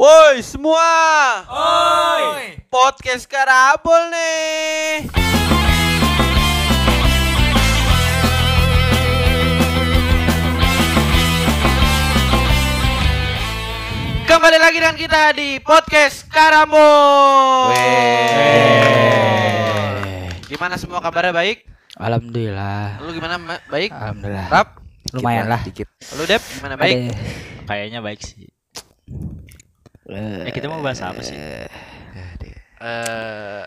Woi semua, Oi. podcast Karabol nih. Kembali lagi dengan kita di podcast Karambol. Gimana semua kabarnya baik? Alhamdulillah. Lu gimana Ma- baik? Alhamdulillah. Rap? Lumayan lah. Dikit. Lu Dep gimana baik? Kayaknya baik sih. Eh, kita mau bahas apa sih? Eh,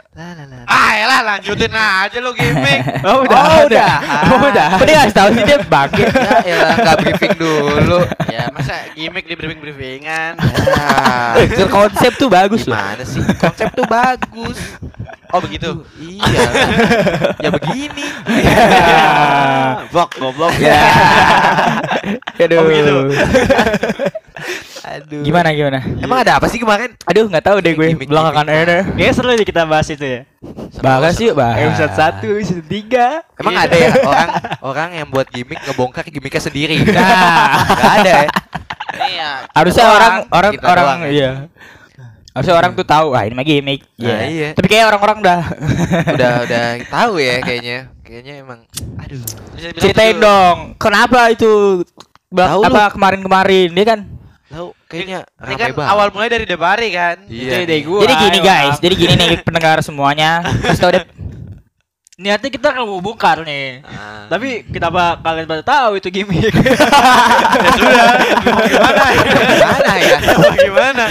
ah elah lanjutin aja lu gimmick. Oh udah, udah, oh, udah. Kok dia ngasih tahu sih dia bangkit. Ya elah enggak briefing dulu. ya masa gimmick di briefing briefingan. Ya. Konsep tuh bagus loh. Gimana sih? Konsep tuh bagus. Oh begitu. Iya. ya begini. Blok goblok. Ya. Aduh. Oh, begitu. Aduh. Gimana gimana? Emang ada apa sih kemarin? Aduh nggak tahu deh gue. Belakangan ini. Kayaknya seru nih kita bahas itu ya. Bahas yuk bahas. Episode 1, episode 3. Emang ada ya orang orang yang buat gimmick ngebongkar gimmicknya sendiri. Nah. Enggak ada ya. Iya. Harusnya orang orang orang doang ya. iya. Harusnya orang tuh tahu, ah ini mah gimmick. Nah, iya. Tapi kayak orang-orang dah. Udah udah tahu ya kayaknya. Kayaknya emang aduh. Ceritain itu- dong, kenapa itu lu. apa kemarin-kemarin dia kan? Tahu kayaknya Ini kan banget. awal mulai dari Debari kan. Iya. Ide gua. jadi gini ayo, guys, jadi gini nih pendengar semuanya. Kasih tau deh. Niatnya kita mau bongkar nih. Ah. Tapi kenapa kalian pada tahu itu gimmick? ya sudah. Gimana? Gimana ya? Gimana?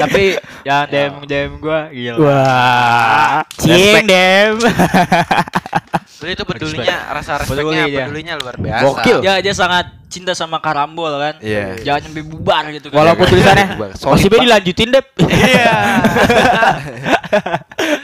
Tapi yang DM DM gua gila. Wah, cing dem. Jadi itu pedulinya, rasa Peduli respeknya, dia. pedulinya luar biasa. Gokil. Ya dia sangat cinta sama karambol kan. Iya. Jangan sampai bubar gitu kan. Walaupun tulisannya Masih Pak. dilanjutin deh. Iya.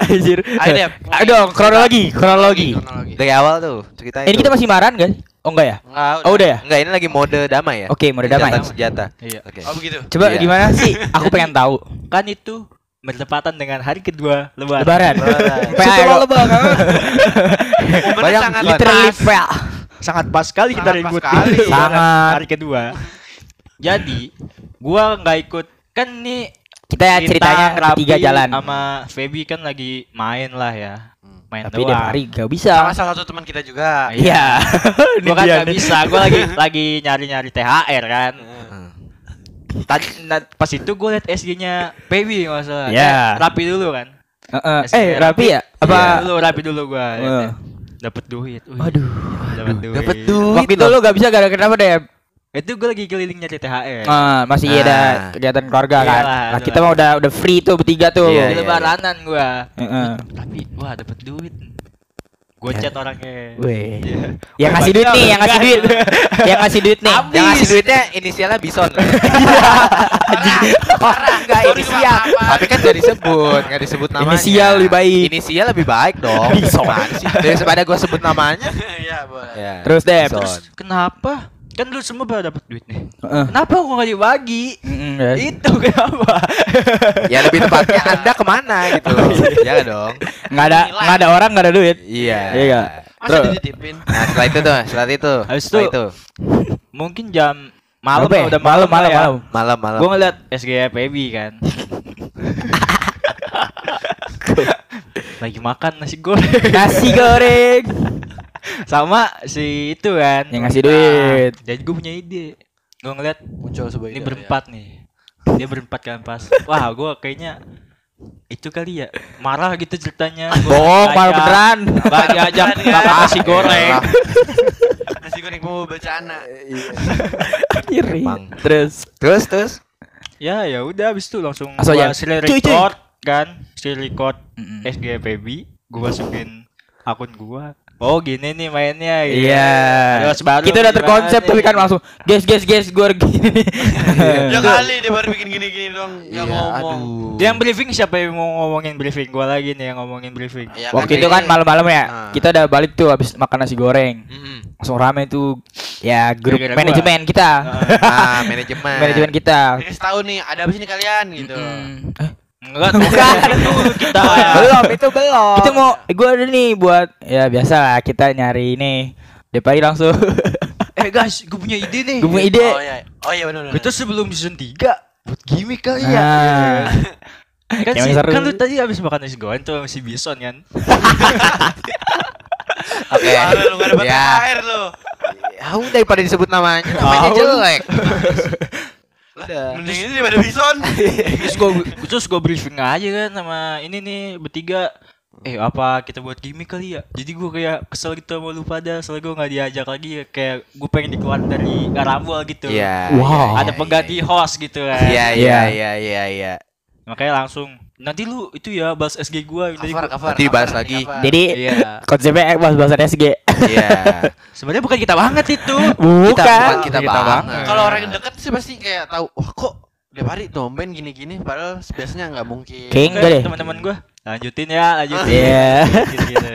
Anjir. Ayo, Dep. Ayo dong, kronologi, kronologi. Dari awal tuh ceritain. Ini kita masih maran kan? Oh enggak ya? Enggak, Oh udah ya? Enggak, ini lagi mode damai ya? Oke, mode damai. Senjata senjata. Iya. Oke. Oh begitu. Coba Iya. gimana sih? Aku pengen tahu. Kan itu bertepatan dengan hari kedua lebaran. Lebaran. Lebaran. PA, Setelah lebaran. Momennya Bayang sangat Literally. PA. sangat pas sekali kita pas sekali. lebaran Sangat. hari kedua. Jadi, gua nggak ikut kan nih Kita ya ceritanya ketiga jalan. sama Feby kan lagi main lah ya. Main Tapi doang. dia hari gak bisa. Sama salah satu teman kita juga. Iya. Gua kan nih. bisa, gua lagi lagi nyari-nyari THR kan. Tadi nah, pas itu gue liat SG-nya Feby masalah. Iya. rapi dulu kan. Heeh. SG Eh, rapi ya? Apa? Apa? dulu rapi dulu gua. Eh. Dapat duit. Wih, Aduh. Dapat duit. Dapat duit. Waktu itu lu gak bisa gara-gara apa deh? Itu gue lagi keliling nyari THR. Ah, masih Ah. ada kegiatan keluarga kan. Iyalah, Nah, iyalah. kita mah udah udah free tuh bertiga tuh. Iya, di iya. lebaranan gua. Heeh. Tapi wah dapat duit. Gue chat orangnya. Weh. Iya. Yang ngasih duit nih, yang ngasih duit. yang ngasih duit nih. Yang ngasih duitnya inisialnya Bison. Parah enggak inisial. Tapi kan enggak disebut, enggak disebut namanya. Inisial lebih baik. Inisial lebih baik dong. Bison. Daripada gua sebut namanya. Iya, boleh. Ya. Terus deh. Terus kenapa? Kan lu semua pada dapat duit nih. Heeh. Kenapa gua gak dibagi? Mm-mm, ya. Itu kenapa? Ya lebih tepatnya Anda ke mana gitu. Ya dong. Nggak ada nggak ada orang nggak ada duit. Iya. Iya nggak? Masa Terus. dititipin? Nah, setelah itu tuh, setelah itu. Habis setelah itu- itu. Mungkin jam malam ya? udah malam malam malam ya. malam. Malam. Gue ngeliat SG Feby kan. Lagi makan nasi goreng Nasi goreng. sama si itu kan Yang ngasih duit. Nah, jadi gue punya ide. Gue ngeliat Muncul sebuah ini berempat nih. Dia berempat kan pas. Wah, gue kayaknya itu kali ya marah gitu ceritanya. Bohong, diajak- beneran. Beneran, makan ya. nasi goreng. Iya. ya. Nasi goreng mau bercanda. Iri. Emang. Terus. Terus terus. Ya ya udah habis itu langsung Langsung gua aja. Cuy, cuy. record kan, screen record Mm-mm. SG Feby, gua masukin akun gua. Oh gini nih mainnya gitu. Iya. Terus baru Kita udah terkonsep tapi kan langsung guys guys guys gue gini. Ya kali dia baru bikin gini-gini dong. Iya, Ya ngomong. aduh. Dia yang briefing siapa yang mau ngomongin briefing gua lagi nih yang ngomongin briefing. Ya, Waktu kan itu kan malam-malam ya. Ah. Kita udah balik tuh habis makan nasi goreng. Mm-mm. Langsung rame tuh ya grup Gara-gara gua. manajemen kita. Ah, manajemen. manajemen kita. Dikasih tahu nih, ada apa sih nih kalian gitu. Mm. Eh, Enggak, bukan kita. belum itu belum. kita mau gue ada nih buat ya biasa lah kita nyari ini Depari langsung Eh guys, gue punya ide nih. Gue punya ide. Oh iya. Oh iya benar. Kita sebelum season 3 buat gimmick kali ya. Nah. Kan, Yang si, seru. kan lu tadi habis makan nasi goreng tuh si Bison kan. Oke. lu gak dapat Ya. air lu. Ya udah daripada disebut namanya, namanya Tahu. jelek. Mending ini daripada bison. terus gue terus gue briefing aja kan sama ini nih bertiga. Eh apa kita buat gimmick kali ya? Jadi gue kayak kesel gitu sama lu pada soalnya gue nggak diajak lagi ya. Kayak gue pengen dikeluarin dari Garambol gitu. Iya. Wow. iya, Ada iya, pengganti host gitu kan. Iya iya Iya. iya iya iya. Makanya langsung nanti lu itu ya balas SG gua Jadi Cover, gua- cover. Nanti cover, lagi. cover. Jadi Iya. konsepnya bahas bahasan SG. Iya. Sebenarnya bukan kita banget itu. Bukan. bukan kita Kita banget. banget. Kalau orang yang deket sih pasti kayak tahu, wah kok dia hari tumben gini-gini padahal biasanya nggak mungkin. Enggak deh. Teman-teman gua lanjutin ya, lanjutin. Iya. Gitu-gitu.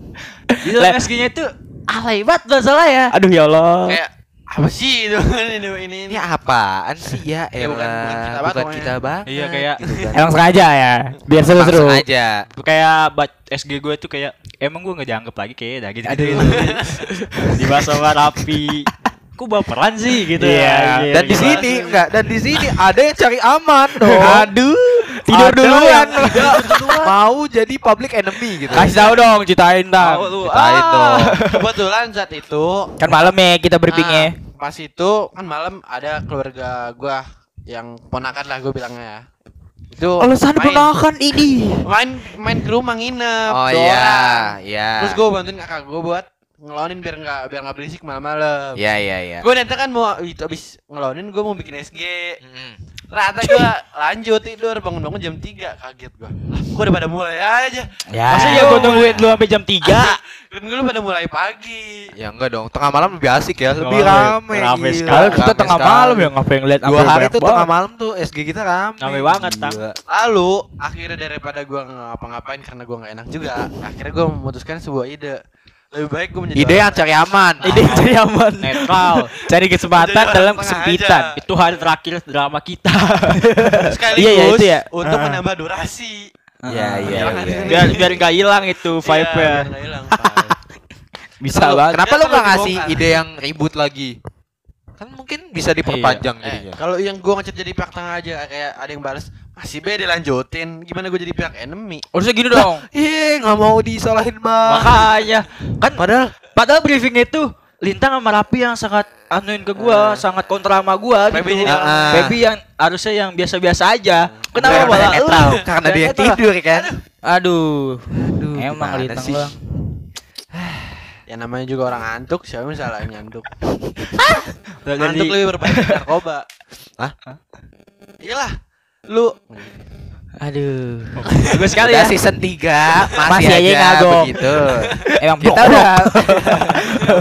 Di dalam SG-nya itu alay banget masalah ya. Aduh ya Allah. Kayak apa sih itu ini ini ini. Ini apaan sih ya? Ya, bukan- bukan kita Elah, banget bukan kita banget. Iya, kayak- gitu kan. Emang sengaja ya, biar seru-seru. Langsung aja. Kayak bat SG gue itu kayak emang gua nggak dianggap lagi kayak dah gitu. Aduh. Dibahas sama Rapi. Kok baperan sih gitu Iya. ya. Dan di Gimana sini enggak, dan di sini ada yang cari aman dong. Aduh, tidur Ada duluan. mau jadi public enemy gitu. Kasih tahu dong, ceritain lu. Ceritain Ah. dong. Kebetulan saat itu Kan malam ya kita briefingnya. ah, pas itu kan malam ada keluarga gua yang ponakan lah gue bilangnya ya. Itu Alasan ponakan ini. main main ke rumah nginep Oh iya, iya. terus gue bantuin kakak gue buat ngelonin biar nggak biar nggak berisik malam-malam Iya, iya, iya. gue nanti kan mau itu abis ngelonin gue mau bikin SG Mm. Rata gue lanjut tidur bangun-bangun jam 3 kaget gue Gue udah pada mulai aja Ya. Masa ya gua nungguin lu sampai jam 3? Dan gue pada mulai pagi Ya enggak dong, tengah malam lebih asik ya, lebih malam, rame. sekali. Kita Rame tengah sekali. malam ya ngapain ngeliat Dua hari tuh tengah malam tuh SG kita rame. Rame banget, Tang. Lalu akhirnya daripada gue ngapa-ngapain karena gue nggak enak juga Akhirnya gue memutuskan sebuah ide Lebih baik gue menjadi Ide yang cari aman. Ide cari aman. Netral. Cari kesempatan dalam kesempitan. aja. Itu hari terakhir drama kita. sekaligus Iya, iya, itu ya. untuk Ah. menambah durasi Iya, iya, Jangan iya. biar biar nggak hilang itu Iya, hilang, Pak. Bisa banget. Kenapa lu nggak ngasih ide yang ribut lagi? Kan mungkin bisa diperpanjang Eh, jadinya. kalau yang gue ngechat jadi pihak tengah aja kayak ada yang balas masih be dilanjutin gimana gue jadi pihak enemy Harusnya gini dong. Ih, nggak mau disalahin bang. Makanya kan Padahal padahal briefing itu Lintang sama Rapi yang sangat anuin ke gua, sangat kontra sama gua gitu. Baby jadi Ah, ah. Baby yang harusnya yang biasa-biasa aja. Kenapa Karena malah lu? karena dia tidur kan. Aduh. Aduh, Emang lintang sih? bang. ya namanya juga orang ngantuk siapa yang salah ngantuk ngantuk jadi- lebih berbahaya narkoba Hah? iyalah lu Aduh. Bagus sekali ya. season 3 masih, Masih aja ngagok. begitu. Emang Kita blok, udah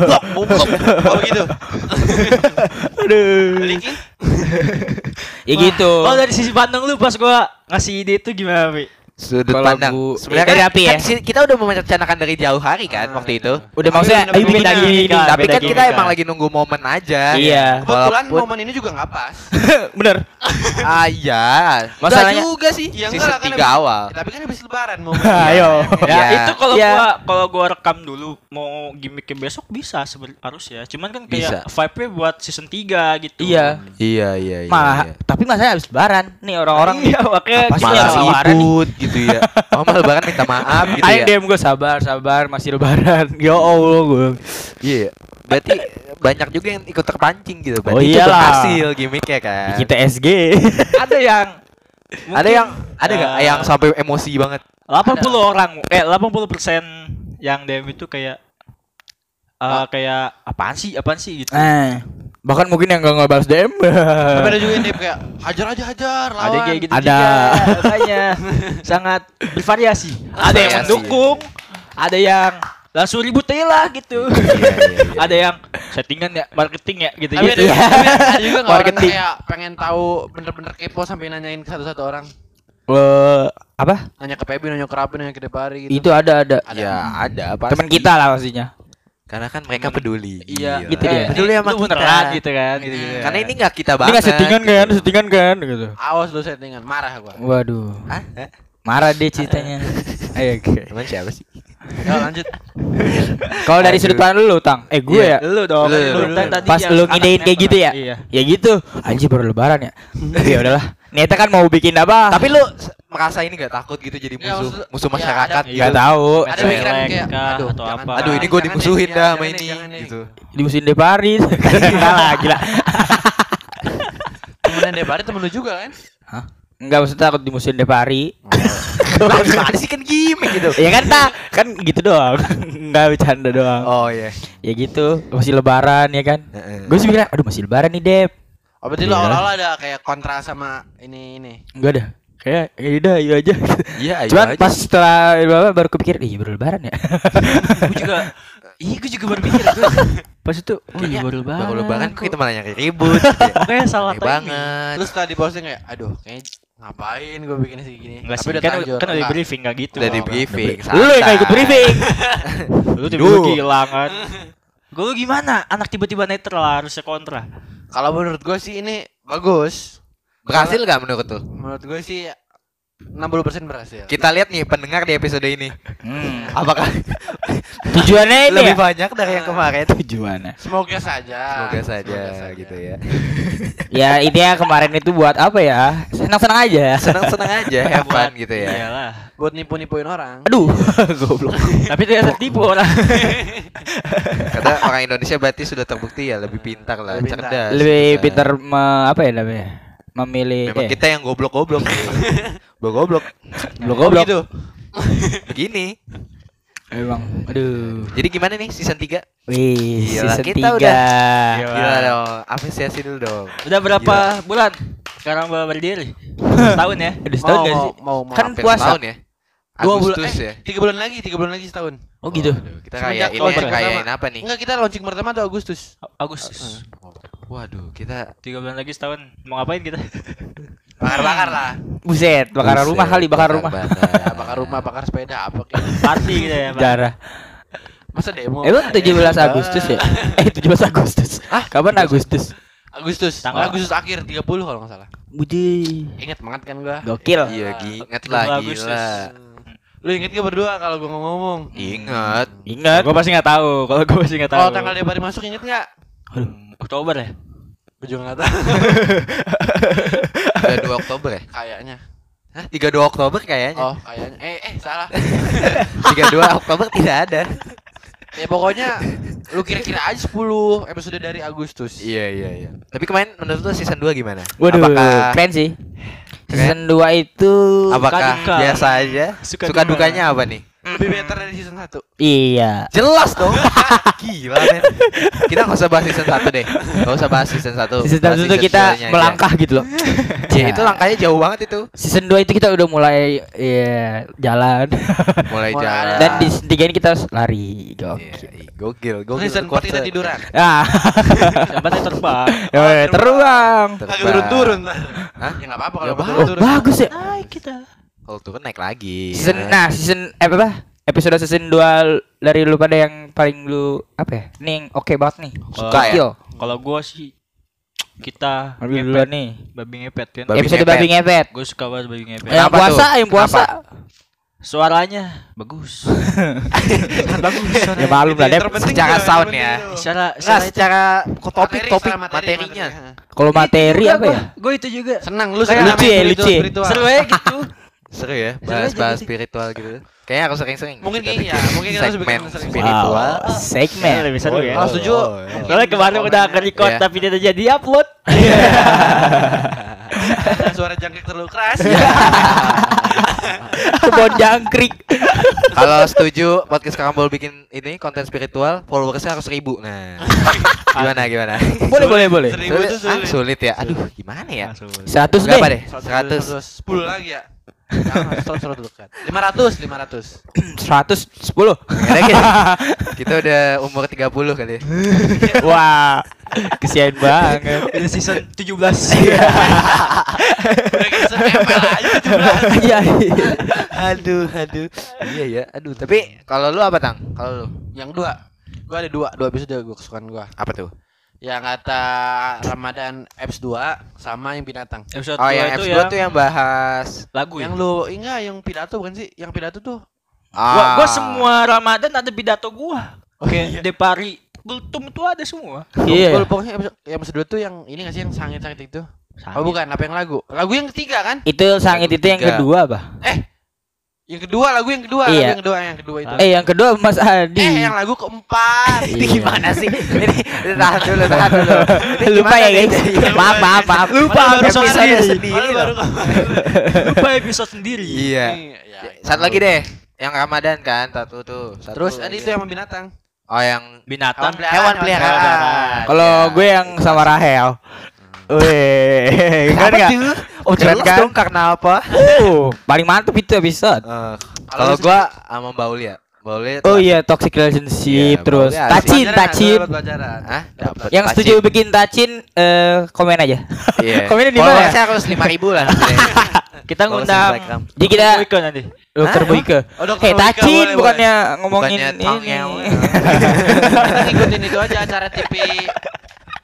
blok blok begitu Aduh. Ya gitu. Oh dari sisi pandang lu pas gua ngasih ide itu gimana, Pi? Sudut Kalau pandang. gua- Sebenarnya dari kan, api ya? kan si- kita udah merencanakan dari jauh hari kan Ah, waktu itu. Udah maksudnya ayo beda lagi gini, kan. Tapi kan kita kan. emang lagi nunggu momen aja. Iya. kebetulan Walaupun- momen ini juga nggak pas Bener. Ah iya. Masalahnya- juga sih. Ya enggak season kan 3 habis- awal. tapi kan habis lebaran momen Ayo. Ya, Iya. itu kalau Iya. gua kalau gua rekam dulu mau gimmicknya besok bisa sebenarnya harus ya. Cuman kan kayak vibe-nya buat season 3 gitu. Iya. Iya iya iya. Malah, tapi masalahnya habis lebaran. Nih orang-orang Iya, makanya malah yang lebaran nih? sibuk gitu ya. Oh malah lebaran minta maaf gitu Ayo ya. DM gue sabar, sabar, masih lebaran. Ya Allah gue. Iya. Berarti banyak juga yang ikut terpancing gitu. Berarti Oh itu iyalah. berhasil gimmicknya kan. Kita SG. ada yang ada yang ada nggak eh, yang sampai emosi banget? 80 orang eh 80% yang DM itu kayak eh kayak apaan sih apaan sih gitu. Eh, bahkan mungkin yang gak ngebalas DM. tapi ada juga yang kayak hajar aja hajar lawan Ada yang kayak gitu Ada. Makanya sangat bervariasi. Ada yang mendukung, ada yang langsung ribut aja lah gitu. Iya, iya, iya. ada yang settingan ya, marketing ya gitu gitu. ada, ada juga nggak orang Marketing. kayak pengen tahu bener-bener kepo sampai nanyain ke satu-satu orang Eh, apa? nanya ke Pebi nanya ke Rapi nanya ke Depari gitu Itu ada ada. Ya ada pasti. Teman kita lah pastinya. Karena kan mereka peduli. Iya, gitu dia. Peduli sama kita. beneran gitu kan gitu, gitu. Karena ini nggak kita Ini banget. nggak settingan kan, settingan kan gitu. awas lu settingan marah gua Waduh. Hah? Marah deh ceritanya. Ayo, oke. Emang siapa sih? Ya lanjut. Kalau dari sudut pandang lu, Tang. Eh, gue ya. Lu dong. Lu, Lu, lu, kan lu. Pas lu ngidein kayak gitu ya? Iya. Ya gitu. Anjir baru lebaran ya. ya udahlah. Niatnya kan mau bikin apa? Tapi lu merasa ini gak takut gitu jadi Ya, musuh maksud- musuh ya, masyarakat ada- gitu. Gak tahu. Ada pikiran kayak aduh atau jangan, apa. Aduh ini gue dimusuhin dah ya, sama ini gitu. Di musim Depari. gila lah, gila. Temenan Depari temen lu juga kan? Hah? Enggak maksudnya takut di musim Depari. Lah gimana sih kan gimmick gitu. ya kan tak kan gitu doang. Enggak bercanda doang. Oh iya. Ya gitu, masih lebaran ya kan. Gue sih bilang, aduh masih lebaran nih, Dep. Oh berarti lu Iya. awal-awal ada kayak kontra sama ini ini. Enggak dah. Kayak ya udah, iya aja. Iya, ayo Cuman aja. pas setelah bapak baru kepikir, iya baru lebaran ya. Gue juga Iya gue juga baru mikir gue. Pas itu Oh iya baru lebaran Baru lebaran kok kita malah nyari ribut. ya. Makanya salah timing. banget. Terus setelah di posting kayak aduh kayaknya ngapain gue bikin sih gini. Enggak sih, kan, kan udah di Enggak. briefing gak gitu. Udah di briefing. Lu yang gak ikut briefing. Lu tiba-tiba hilang kan. Gue lu gimana? Anak tiba-tiba netral harusnya kontra. Kalau menurut gue sih ini bagus. Berhasil gak menurut tuh? Menurut gue sih 60% berhasil. Kita lihat nih pendengar di episode ini. Hmm. Apakah Tujuannya ini lebih ya? banyak dari yang kemarin? Tujuannya. Semoga saja. Semoga saja Semoga gitu ya. Ya intinya kemarin itu buat apa ya? Senang-senang aja. Senang-senang aja, have fun gitu ya. Iyalah. Buat nipu-nipuin orang. Aduh, goblok. Tapi ternyata tipu orang. Kata orang Indonesia berarti sudah terbukti ya lebih pintar lah, Lebih pintar. cerdas. Lebih Kita. pintar me- apa ya namanya? Memilih Memang eh, kita yang goblok-goblok. goblok-goblok. goblok goblok. gitu. Begini. Emang aduh. Jadi gimana nih season 3? Wih, Gila, season kita 3. udah- Gila. Gila dong, apresiasi dulu dong. Udah berapa bulan? Sekarang baru berdiri. Setahun ya? Udah setahun Mau, sih? mau, mau. Kan puasa. setahun ya. Dua bulan, Agustus eh, ya. tiga bulan lagi, tiga bulan lagi setahun. Oh gitu. Kita Semenjak kayain launching ya, kayain pertama. apa nih? Enggak, kita launching pertama tuh Agustus. Agustus. Waduh, kita Tiga bulan lagi setahun. Mau ngapain kita? Bakar-bakar lah. Buset, bakaran Buset, rumah kali, bakar rumah. Ya, bakar rumah, bakar sepeda, apa kayak. Party gitu ya, Pak. Darah. Masa demo? Emang 17 Agustus ya? Eh 17 Agustus. Ah, kapan Agustus? Agustus. Tanggal- Agustus akhir 30 kalau nggak salah. Budi. Ingat banget kan gua. Gokil. iya ingat lah gila. Lu inget gak berdua kalau gua ngomong? Ingat. Ingat. Gue pasti nggak tahu. Kalau gue pasti nggak tahu. Kalau tanggal Depari masuk inget nggak? Oktober ya? Gua juga nggak tahu. Udah 2 Oktober ya? Kayaknya. Hah? 32 Oktober kayaknya. Oh, kayaknya. Eh, eh, salah. 32 Oktober tidak ada. ya pokoknya lu kira-kira aja 10 episode dari Agustus. Iya iya iya. Tapi kemarin menurut lu season 2 gimana? Waduh, Apakah keren sih. Season 2 itu apakah duka. biasa aja? Suka Suka, duka. dukanya apa nih? Lebih better dari season 1. Iya. Jelas dong. Gila men. Kita nggak usah bahas season 1 deh. Nggak usah bahas season 1. Season 1 itu kita melangkah gitu loh. Ya, itu langkahnya jauh banget itu. Season 2 itu kita udah mulai ya jalan. Mulai jalan. Dan di season 3 ini kita harus lari. Iya, Gokil. iya, gokil, gokil. Season 4 kita tiduran. Ah. Tempatnya terbang. Eh, teruang. terbang. Agak turun-turun. Hah? Ya enggak apa-apa Ya, kalau bagus. Oh, bagus ya. Naik kita. Kalau turun naik lagi. Season ya. nah, season eh, apa? apa? Episode season 2 dari lu pada yang paling lu apa ya? Ini yang oke banget nih. Suka ya? Kalau gue sih kita Ambil duluan nih. babi ngepet kan. Babi Episode ngepet. babi ngepet. Gue suka banget babi ngepet. Yang puasa, tuh? yang puasa. Suaranya bagus. bagus. Ya maklum lah. Terpenting Secara sound ya. Secara Enggak secara secara topik topik materinya. materi. Kalau materi apa ya? Gue itu juga. Senang lu senang lucu ya, lucu ya. Seru ya gitu. Seru ya, bahas-bahas spiritual gitu. Kayaknya harus sering-sering. Mungkin bikin mungkin kita harus bikin segmen sering-sering. spiritual. Wow, segmen. Lebih seru ya. Kalau setuju, Soalnya kemarin udah nge-record Iya. tapi tidak jadi upload. Ada suara jangkrik terlalu keras. Kebon jangkrik. Kalau setuju podcast Karambol bikin ini konten spiritual, followersnya harus ribu. Nah, gimana gimana? Boleh, boleh, boleh. Seribu itu Sulit, ah, ya. Aduh, gimana ya? 100 Berapa deh. deh? 100. 10 lagi ya. Jangan, seratus, seratus dekat. 500, 500. 110. Kira kita, kita udah umur 30 kali ya. Wah, kesian banget. Udah season 17. Udah kayak ML aja 17. Iya. aduh, aduh. Iya ya, aduh. Tapi kalau lu apa, Tang? Kalau lu Yang dua. Gua ada dua, dua episode gua kesukaan gua. apa tuh? Yang kata Ramadan Apps 2 sama yang binatang. Episode Oh, dua yang itu F2 tuh yang bahas lagu ya. Yang lu enggak yang pidato bukan sih? Yang pidato tuh Gua, Ah. gua semua Ramadan ada pidato gua. Oke, Depari Gultum itu ada semua. Iya. Gua pokoknya episode, episode 2 tuh yang ini gak sih yang sangit-sangit itu? Oh bukan, apa yang lagu? Lagu yang ketiga kan? Itu sangit itu yang kedua apa? Yang kedua, lagu yang kedua, Iya. lagu yang kedua, yang kedua itu. Eh yang kedua Mas Adi. Eh, yang lagu keempat. Iya. Ini gimana sih? Ini tahan dulu, tahan dulu. Ini Lupa ya guys. Maaf maaf maaf. Lupa episode sendiri. sendiri. Lupa episode sendiri. Iya. Iya. Satu lagi deh. Yang Ramadan kan, satu tuh. Satu Terus tadi itu yang binatang. Oh, yang Binatang. Hewan peliharaan. Kalau Iya. gue yang sama Rahel. Weh, Kenapa nggak? tuh? Oh, Jelas keren kan? dong karena apa? Oh, paling mantep itu episode. Eh, Kalau gua sama Baulia. Baulia Oh tuh- iya, toxic relationship Iya, terus boleh, tacin, tacin. Hah? Dapat. Yang setuju bikin tacin eh komen aja. Iya. Komennya di mana? Followersnya harus 5000 lah. Kita ngundang. Jadi kita Boyke nanti. Dokter? Boyke. Oh, Dr. Eh tacin boleh, bukannya ngomongin Bukannya ini. ngikutin itu aja acara TV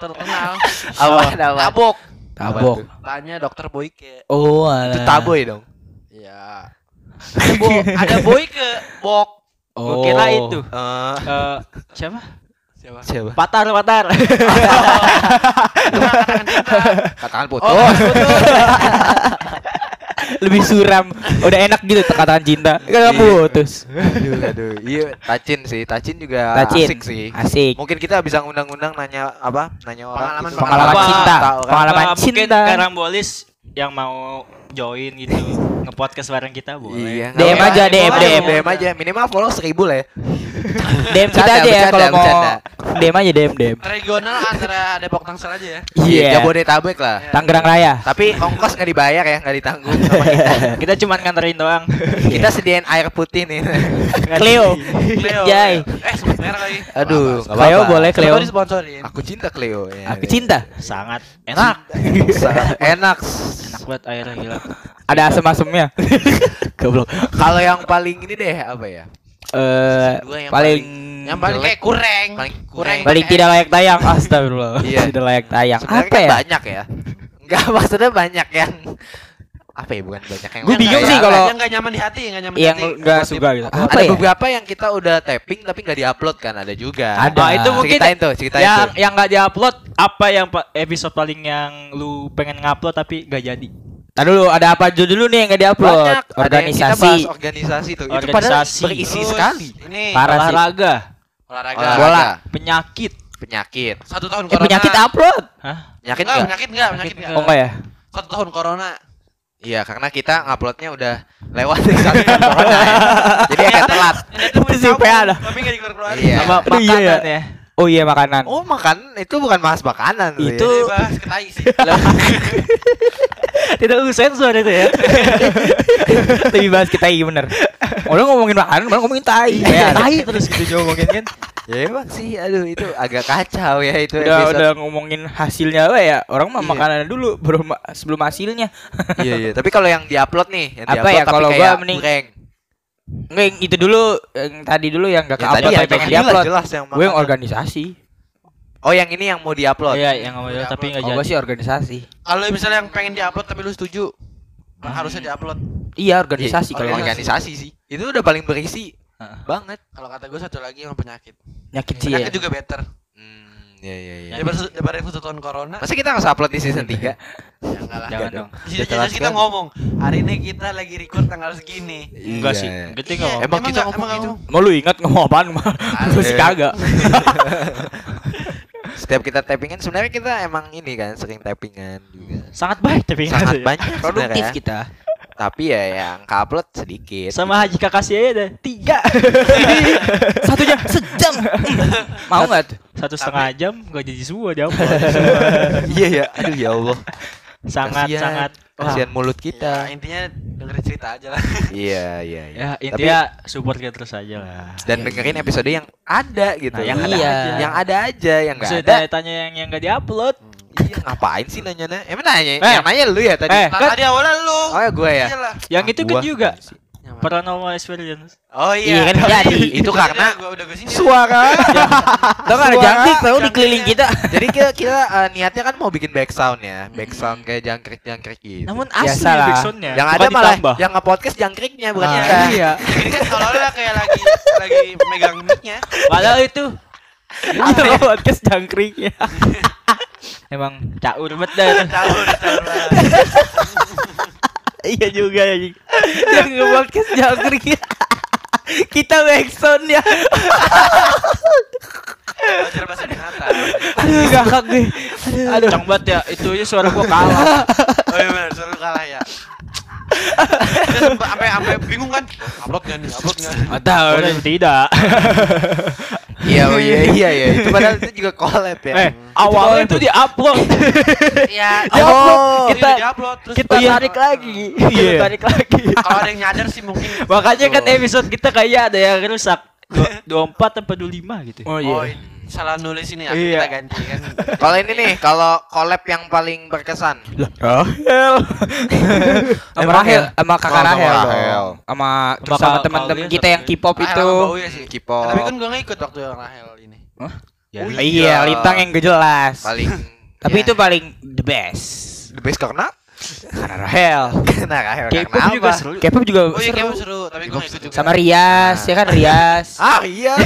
terkenal. Awan. Tabok. Tabok. Tanya dokter Boyke. Oh, Itu alah. taboy dong. Iya. Ada bo ada Boyke, Bok. Oh. Gua kira itu. Eh, Eh, siapa? Siapa? siapa? Patar, Patar. Katakan putus. Oh, Lebih suram. Udah enak gitu katakan cinta. Kan putus. aduh, aduh. Iya, Tacin sih. Tacin juga Tacin. asik sih. Asik. Mungkin kita bisa ngundang-undang nanya apa? Nanya orang Pengalaman- gitu. Pengalaman cinta. orang. Pengalaman Apa mungkin cinta. karambolis yang mau join gitu nge-podcast bareng kita boleh. Iya, DM aja. DM, DM. DM aja. Minimal follow 1000 lah ya. DM kita aja ya bercanda, kalau mau. DM aja DM DM. regional antara Depok Tangsel aja ya. Iya. Jabodetabek lah. Tangerang Raya. Tapi ongkos nggak dibayar ya, nggak ditanggung sama kita. Kita cuma nganterin doang. Kita sediain air putih nih. Cleo. Cleo. Jai. Eh, merek lagi. Aduh, Cleo boleh Cleo. Aku cinta Cleo. Ya, Aku cinta. Sangat enak. Sangat enak. Enak banget airnya gila. Ada asem-asemnya. Goblok. Kalau yang paling ini deh apa ya? Eh yang paling Yang paling kayak kurang. Paling kurang. paling tidak layak tayang. Astagfirullah. Iya. Tidak layak tayang. Sebenarnya Apa kan ya? banyak ya. Enggak maksudnya banyak yang apa ya bukan banyak yang Gua bingung kayak- sih kalau- yang nggak nyaman di hati, nggak nyaman di Yang hati. enggak suka gitu. Apa ada ya? beberapa yang kita udah tapping tapi nggak diupload kan ada juga. Ada. Nah, itu mungkin Ceritain tuh, ceritain yang tuh. yang nggak diupload apa yang episode paling yang lu pengen ngupload tapi gak jadi. Tadi dulu ada apa aja dulu nih yang enggak diupload? Banyak. Ada yang kita Organisasi. bahas organisasi tuh. Itu padahal Organisasi. berisi Terus, sekali. Ini Parah sih. Olahraga, olahraga. Olahraga. Bola. penyakit. Penyakit. Satu tahun Eh corona. penyakit upload. Hah? Penyakit Enggak, enggak? penyakit enggak, penyakit Penyakit enggak. Oh enggak ya? Satu tahun corona. Iya, karena kita nguploadnya udah lewat dari satu tahun corona ya. Jadi agak telat. Itu si dicabut, PA dah. Tapi enggak dikeluar Iya. Sama Aduh, iya makanan ya. Oh iya makanan. Oh, makan itu bukan bahas makanan Itu- ya. bahas ketai sih. Tidak usah sensor itu ya. Lebih bahas kita iya bener. Orang ngomongin makanan, malah ngomongin tai. Ya, tai terus gitu ngomongin kan. Ya emang sih, aduh itu agak kacau ya itu udah episode. udah ngomongin hasilnya apa ya orang mah Iya. makanan dulu baru ma- sebelum hasilnya Iya iya, tapi kalau yang diupload nih, yang Apa diupload ya, tapi kalau gua kayak mending-. Enggak yang itu dulu yang tadi dulu yang gak Ya, ke upload tapi yang pengen diupload jelas yang gue yang organisasi Oh yang ini yang mau diupload. Iya, yang ngomong tapi oh enggak jadi. gue sih organisasi Kalau misalnya yang pengen diupload tapi lu setuju, harusnya diupload. iya organisasi Iya, kalau organisasi. sih. Itu udah paling berisi Heeh. banget. Kalau kata gue satu lagi yang penyakit. nyakit sih ya Penyakit juga better. Hmm, ya ya ya. Daripada daripada satu tahun corona. Masa kita harus upload di season 3? Ya enggak lah. Jangan Enggak dong. Di jelas kita sekali. ngomong, hari ini kita lagi record tanggal segini. Enggak sih. Iya. Gede Iya, enggak Emang kita ngomong emang gitu? ngomong. mau lu ingat ngomong apaan mah gue sih Iya. kagak Setiap kita tappingan sebenarnya kita emang ini kan sering tappingan juga. Sangat baik tapi Sangat banyak produktif kita Tapi ya yang upload sedikit. Sama Haji Kakasih aja deh. Tiga. satunya sejam mau nggak tuh Satu setengah jam gak jadi semua dia Iya ya, aduh ya Allah. Sangat Kasihan. sangat. Kasihan mulut Ya, kita. intinya dengerin cerita aja lah. Iya, iya, iya. Ya intinya support kita terus aja lah. Dan dengerin episode yang ada gitu. Nah, yang ada Iya. aja. Yang ada aja, yang Bisa enggak ada. tanya-tanya yang yang gak diupload. Iya, ngapain sih nanya-nanya? Emang nanya? Eh. Yang nanya lu ya tadi? Eh, kan tadi awalnya lu. Oh ya gue ya. Iyalah. yang itu kan juga. Yang mana? paranormal experience. Oh Iya iya. kan jadi. Itu karena gua udah ke sini. Suara. Tau gak ada Suara jangkrik tau di keliling kita. Jadi kita, kita eh, niatnya kan mau bikin back sound ya, back sound kayak jangkrik-jangkrik gitu. Namun asli lah. backsoundnya. yang ada malah ditambah. yang nge-podcast jangkriknya bukan Ah, kita. Iya. Ini kan seolah-olah kayak lagi lagi megang mic-nya. Padahal itu Iya podcast jangkriknya. Emang caur banget dah. Tahu lah. Iya juga ya. Yang nge-podcast jangkriknya. Kita backsound ya. Belajar bahasa. Aduh gakak gue. Aduh. Banget ya. Itu aja suara gua kalah. Oh iya benar, selalu kalah ya. Sampai sampai bingung kan. Upload nggak nih? Upload nggak? Gak tau. Oh, tidak. Iya, oh iya iya iya. Itu padahal itu juga collab ya. Eh, awalnya itu di-upload. Iya. Oh, kita- kita upload terus Kita tarik lagi. Kita tarik lagi. kalau ada yang nyadar sih mungkin. Makanya kan episode kita kayak ada yang rusak. Dua- 24 apa 25 gitu. Oh Oh, iya. Salah nulis ini ya. Iya. Kita ganti kan. Kalau ini nih, kalau collab yang paling berkesan. Rahel. Sama Emang Rahel, sama kakak Oh, Rahel. Sama terus Sama teman-teman kita yang ya? K-pop Rahel itu. ya sih. K-pop. Tapi kan gua nggak ikut waktu yang Rahel ini. Ya, Iya, Lintang yang gak jelas. paling Tapi ya, itu paling the best. the best karena Karena Rahel. karena Rahel K-pop karena juga apa? seru. K-pop juga Oh iya seru. seru, tapi nggak ikut juga. Sama Rias, ya kan Rias. Ah iya.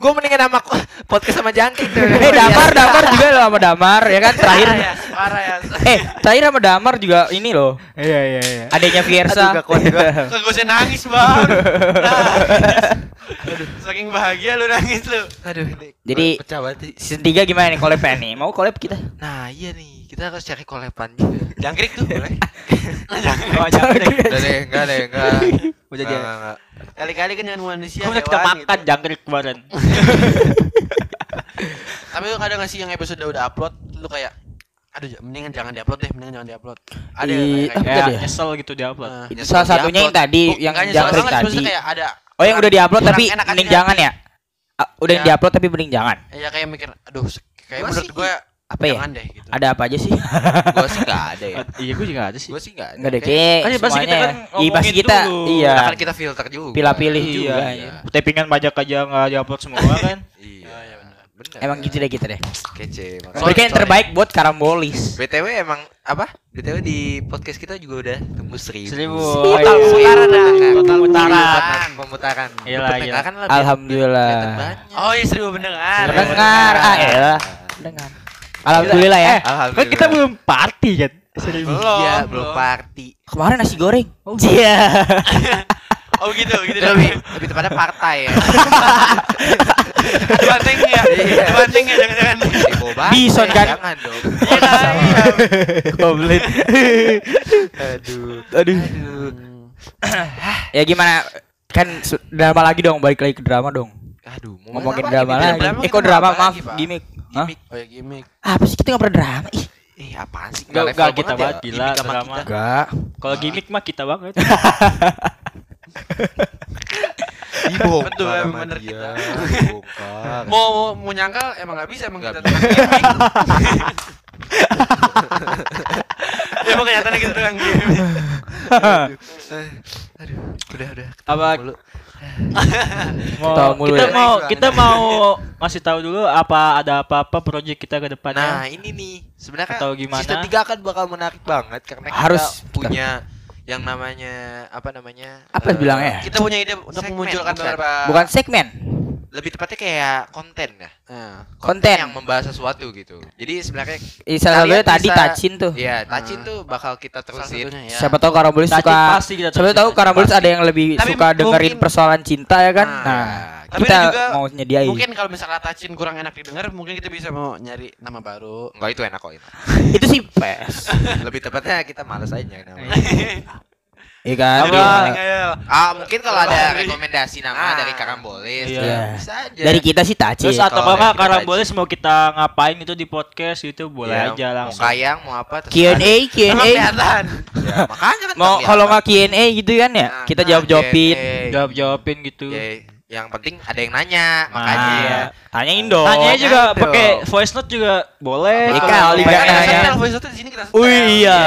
Gue mendingan sama podcast sama Jangkrik tuh. Eh Damar, Damar juga loh sama Damar ya kan terakhir. Parah ya. Eh terakhir sama Damar juga ini loh. Iya iya iya. Adanya Fiersa. Aduh, gak kuat gua. Kagak usah nangis bang. Nangis. Saking bahagia lu nangis lu. Aduh, ini Jadi- pecah banget. Season 3 gimana nih collab nih? Mau collab kita? Nah, iya nih. Kita harus cari kolepan juga. Jangkrik tuh boleh. Oh, jangan deh. Udah deh, enggak deh, enggak. Udah. Kali-kali kan dengan manusia. Kamu udah kita makan gitu. jangkrik kemarin. Tapi lu kadang nggak sih yang episode udah upload, lu kayak aduh mendingan jangan diupload deh, mendingan jangan diupload. Ada yang kayak, kayak Kayak ya? nyesel gitu di upload. Nah. Itu salah satunya yang tadi yang jangkrik tadi. kayak ada Oh yang udah diupload tapi enak mending jangan ya? Ah, Udah Ya. diupload tapi mending jangan. ya kayak mikir aduh kayak menurut sih- gue Apa ya? jangan deh gitu. Ada apa aja sih? Gua sih enggak ada ya. Iya, gue juga ada sih. Gua sih enggak ada. Enggak deh, Kayak- kayak Kan pasti kita kan Iya, pasti kita dulu. iya. Nah, kan kita filter juga. Pilih-pilih Iya. juga. Iya. Tapingan pajak aja nggak diupload semua kan. Iya. Oh, iya benar. Emang gitu deh kita deh. kece. Berikan yang terbaik buat Karambolis. BTW emang apa? BTW di podcast kita juga udah tembus seribu. Seribu. Total pemutaran. Total pemutaran. Pemutaran. Iyalah, iyalah. kan lebih- Alhamdulillah. Oh iya seribu pendengar. Dengar, ah. Dengar. Alhamdulillah ya. Alhamdulillah. Kan kita belum party kan. Seribu. Belum. Iya, belum. belum party. Kemarin nasi goreng. Iya. Oh gitu, gitu Lebih lebih tepatnya partai ya. Banteng ya. Iya. Banteng ya jangan-jangan. Bison kan? Jangan dong. Iya kan? Iya. Aduh. Aduh. ya gimana? Kan drama lagi dong, balik lagi ke drama dong. Aduh, mau Ngomongin apa drama lagi. Eh kok drama? Maaf, gimmick. Hah? Gimmick. Oh ya gimmick. Apa sih kita nggak pernah drama? Ih, Eh, apaan sih? Nggak- level nggak kita banget ya. gila, sama drama. enggak. Kalau gimmick mah kita banget. Dibongkar Betul, emang bener kita. Dibongkar. Mau mau, mau nyangkal emang nggak bisa emang Nggak kita tukang. Ya emang kenyataannya kita tukang gimmick. Aduh, udah udah. Apa Mulu. mau mulu kita ya. mau kita mau ngasih tahu dulu apa ada apa-apa project kita ke Nah, depannya. ini nih sebenarnya Atau gimana? season 3 akan bakal menarik banget karena kita Harus. punya yang namanya apa namanya? Apa eh, bilangnya? Kita punya ide untuk Segmen, memunculkan bukan. beberapa Bukan segmen. Lebih tepatnya kayak konten ya. Nah, Konten. yang membahas sesuatu gitu. Jadi sebenarnya Eh, Salah satunya tadi Tacin tuh. Iya, Tacin Ah. tuh bakal kita terusin. satunya ya. Siapa tahu Karambolis suka pasti kita Siapa tahu Karambolis ada yang lebih Tapi suka dengerin persoalan cinta ya kan? Nah, Nah, Tapi kita juga mau nyediain. Mungkin kalau misalnya Tacin kurang enak didengar, mungkin kita bisa mau nyari nama baru. Enggak itu enak kok itu. itu sih pes. Lebih tepatnya kita malas aja nyari nama. Iya kan? Apa? Iya. Ah, mungkin kalau ada rekomendasi nama Ah. dari Karambolis, Iya. ya bisa aja. Dari kita sih Tacin. Terus atau kalau apa karambolis mau kita ngapain itu di podcast itu boleh Ya, aja langsung. Mau kayang, mau apa terserah. Q&A, Q&A. kelihatan. Ya, makanya kan Mau kalau nggak Q&A gitu kan ya? Nah, Kita nah, jawab-jawabin. Q&A. Jawab jawabin gitu. Ya, yang penting ada yang nanya, Nah, makanya ya. tanyain dong. Tanya juga pakai voice note juga boleh. Iya, Kalau Kan nanya. voice note di sini kita setel. Wih iya,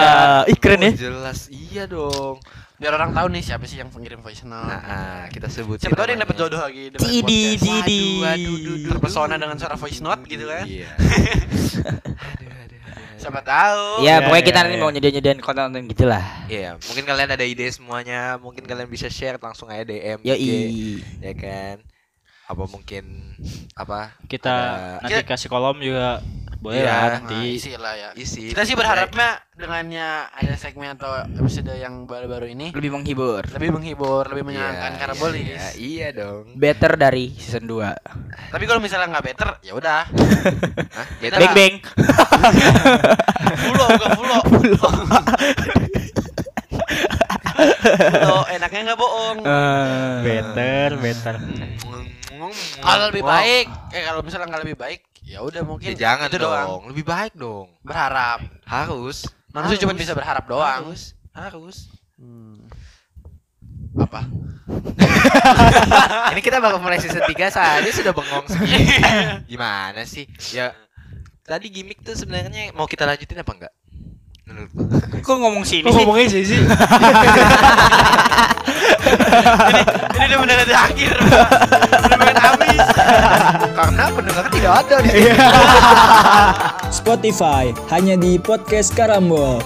ih keren ya. Oh, jelas iya dong. biar orang tahu nih siapa sih yang pengirim voice note. Nah, ah, kita sebut. Siapa tahu ada yang dapat jodoh lagi Cidi, podcast. cidi. Waduh, waduh, duh, Terpesona dengan suara voice note gitu kan. Iya. Siapa tahu. Ya, Iya, pokoknya iya, kita nanti iya. mau nyediain-nyediain konten gitu lah. Iya, mungkin kalian ada ide semuanya, mungkin kalian bisa share langsung aja DM Yo IG, ya kan? Apa mungkin apa? Kita Ada- nanti kasih kolom juga boleh Iya. lah Nah, nanti. isi lah ya. isi. Kita sih berharapnya dengannya ada segmen atau episode yang baru-baru ini Lebih menghibur. lebih menghibur, lebih Iya, menyenangkan karena iya, bolis. Iya, iya dong. Better dari season 2. Tapi kalau misalnya nggak better, ya udah. Bang bang. Fulo, bukan fulo. Fulo, enaknya nggak bohong. Eh. Better, better. Kalau lebih baik, eh kalau misalnya nggak lebih baik, ya udah mungkin Ya jangan itu dong. doang. Lebih baik dong. Berharap. Harus. Manusia cuma bisa berharap doang. Harus. Harus. Hmm. Apa? Ini kita baru mulai season 3 saja sudah bengong segini. Gimana sih? Ya tadi gimmick tuh sebenarnya mau kita lanjutin apa enggak? Menurut lu? Kok ngomong sini Kok ngomongnya sih sih? Ini udah mendekati akhir. Pengen habis. Karena pendengar tidak ada di sini. Spotify hanya di podcast Karambol.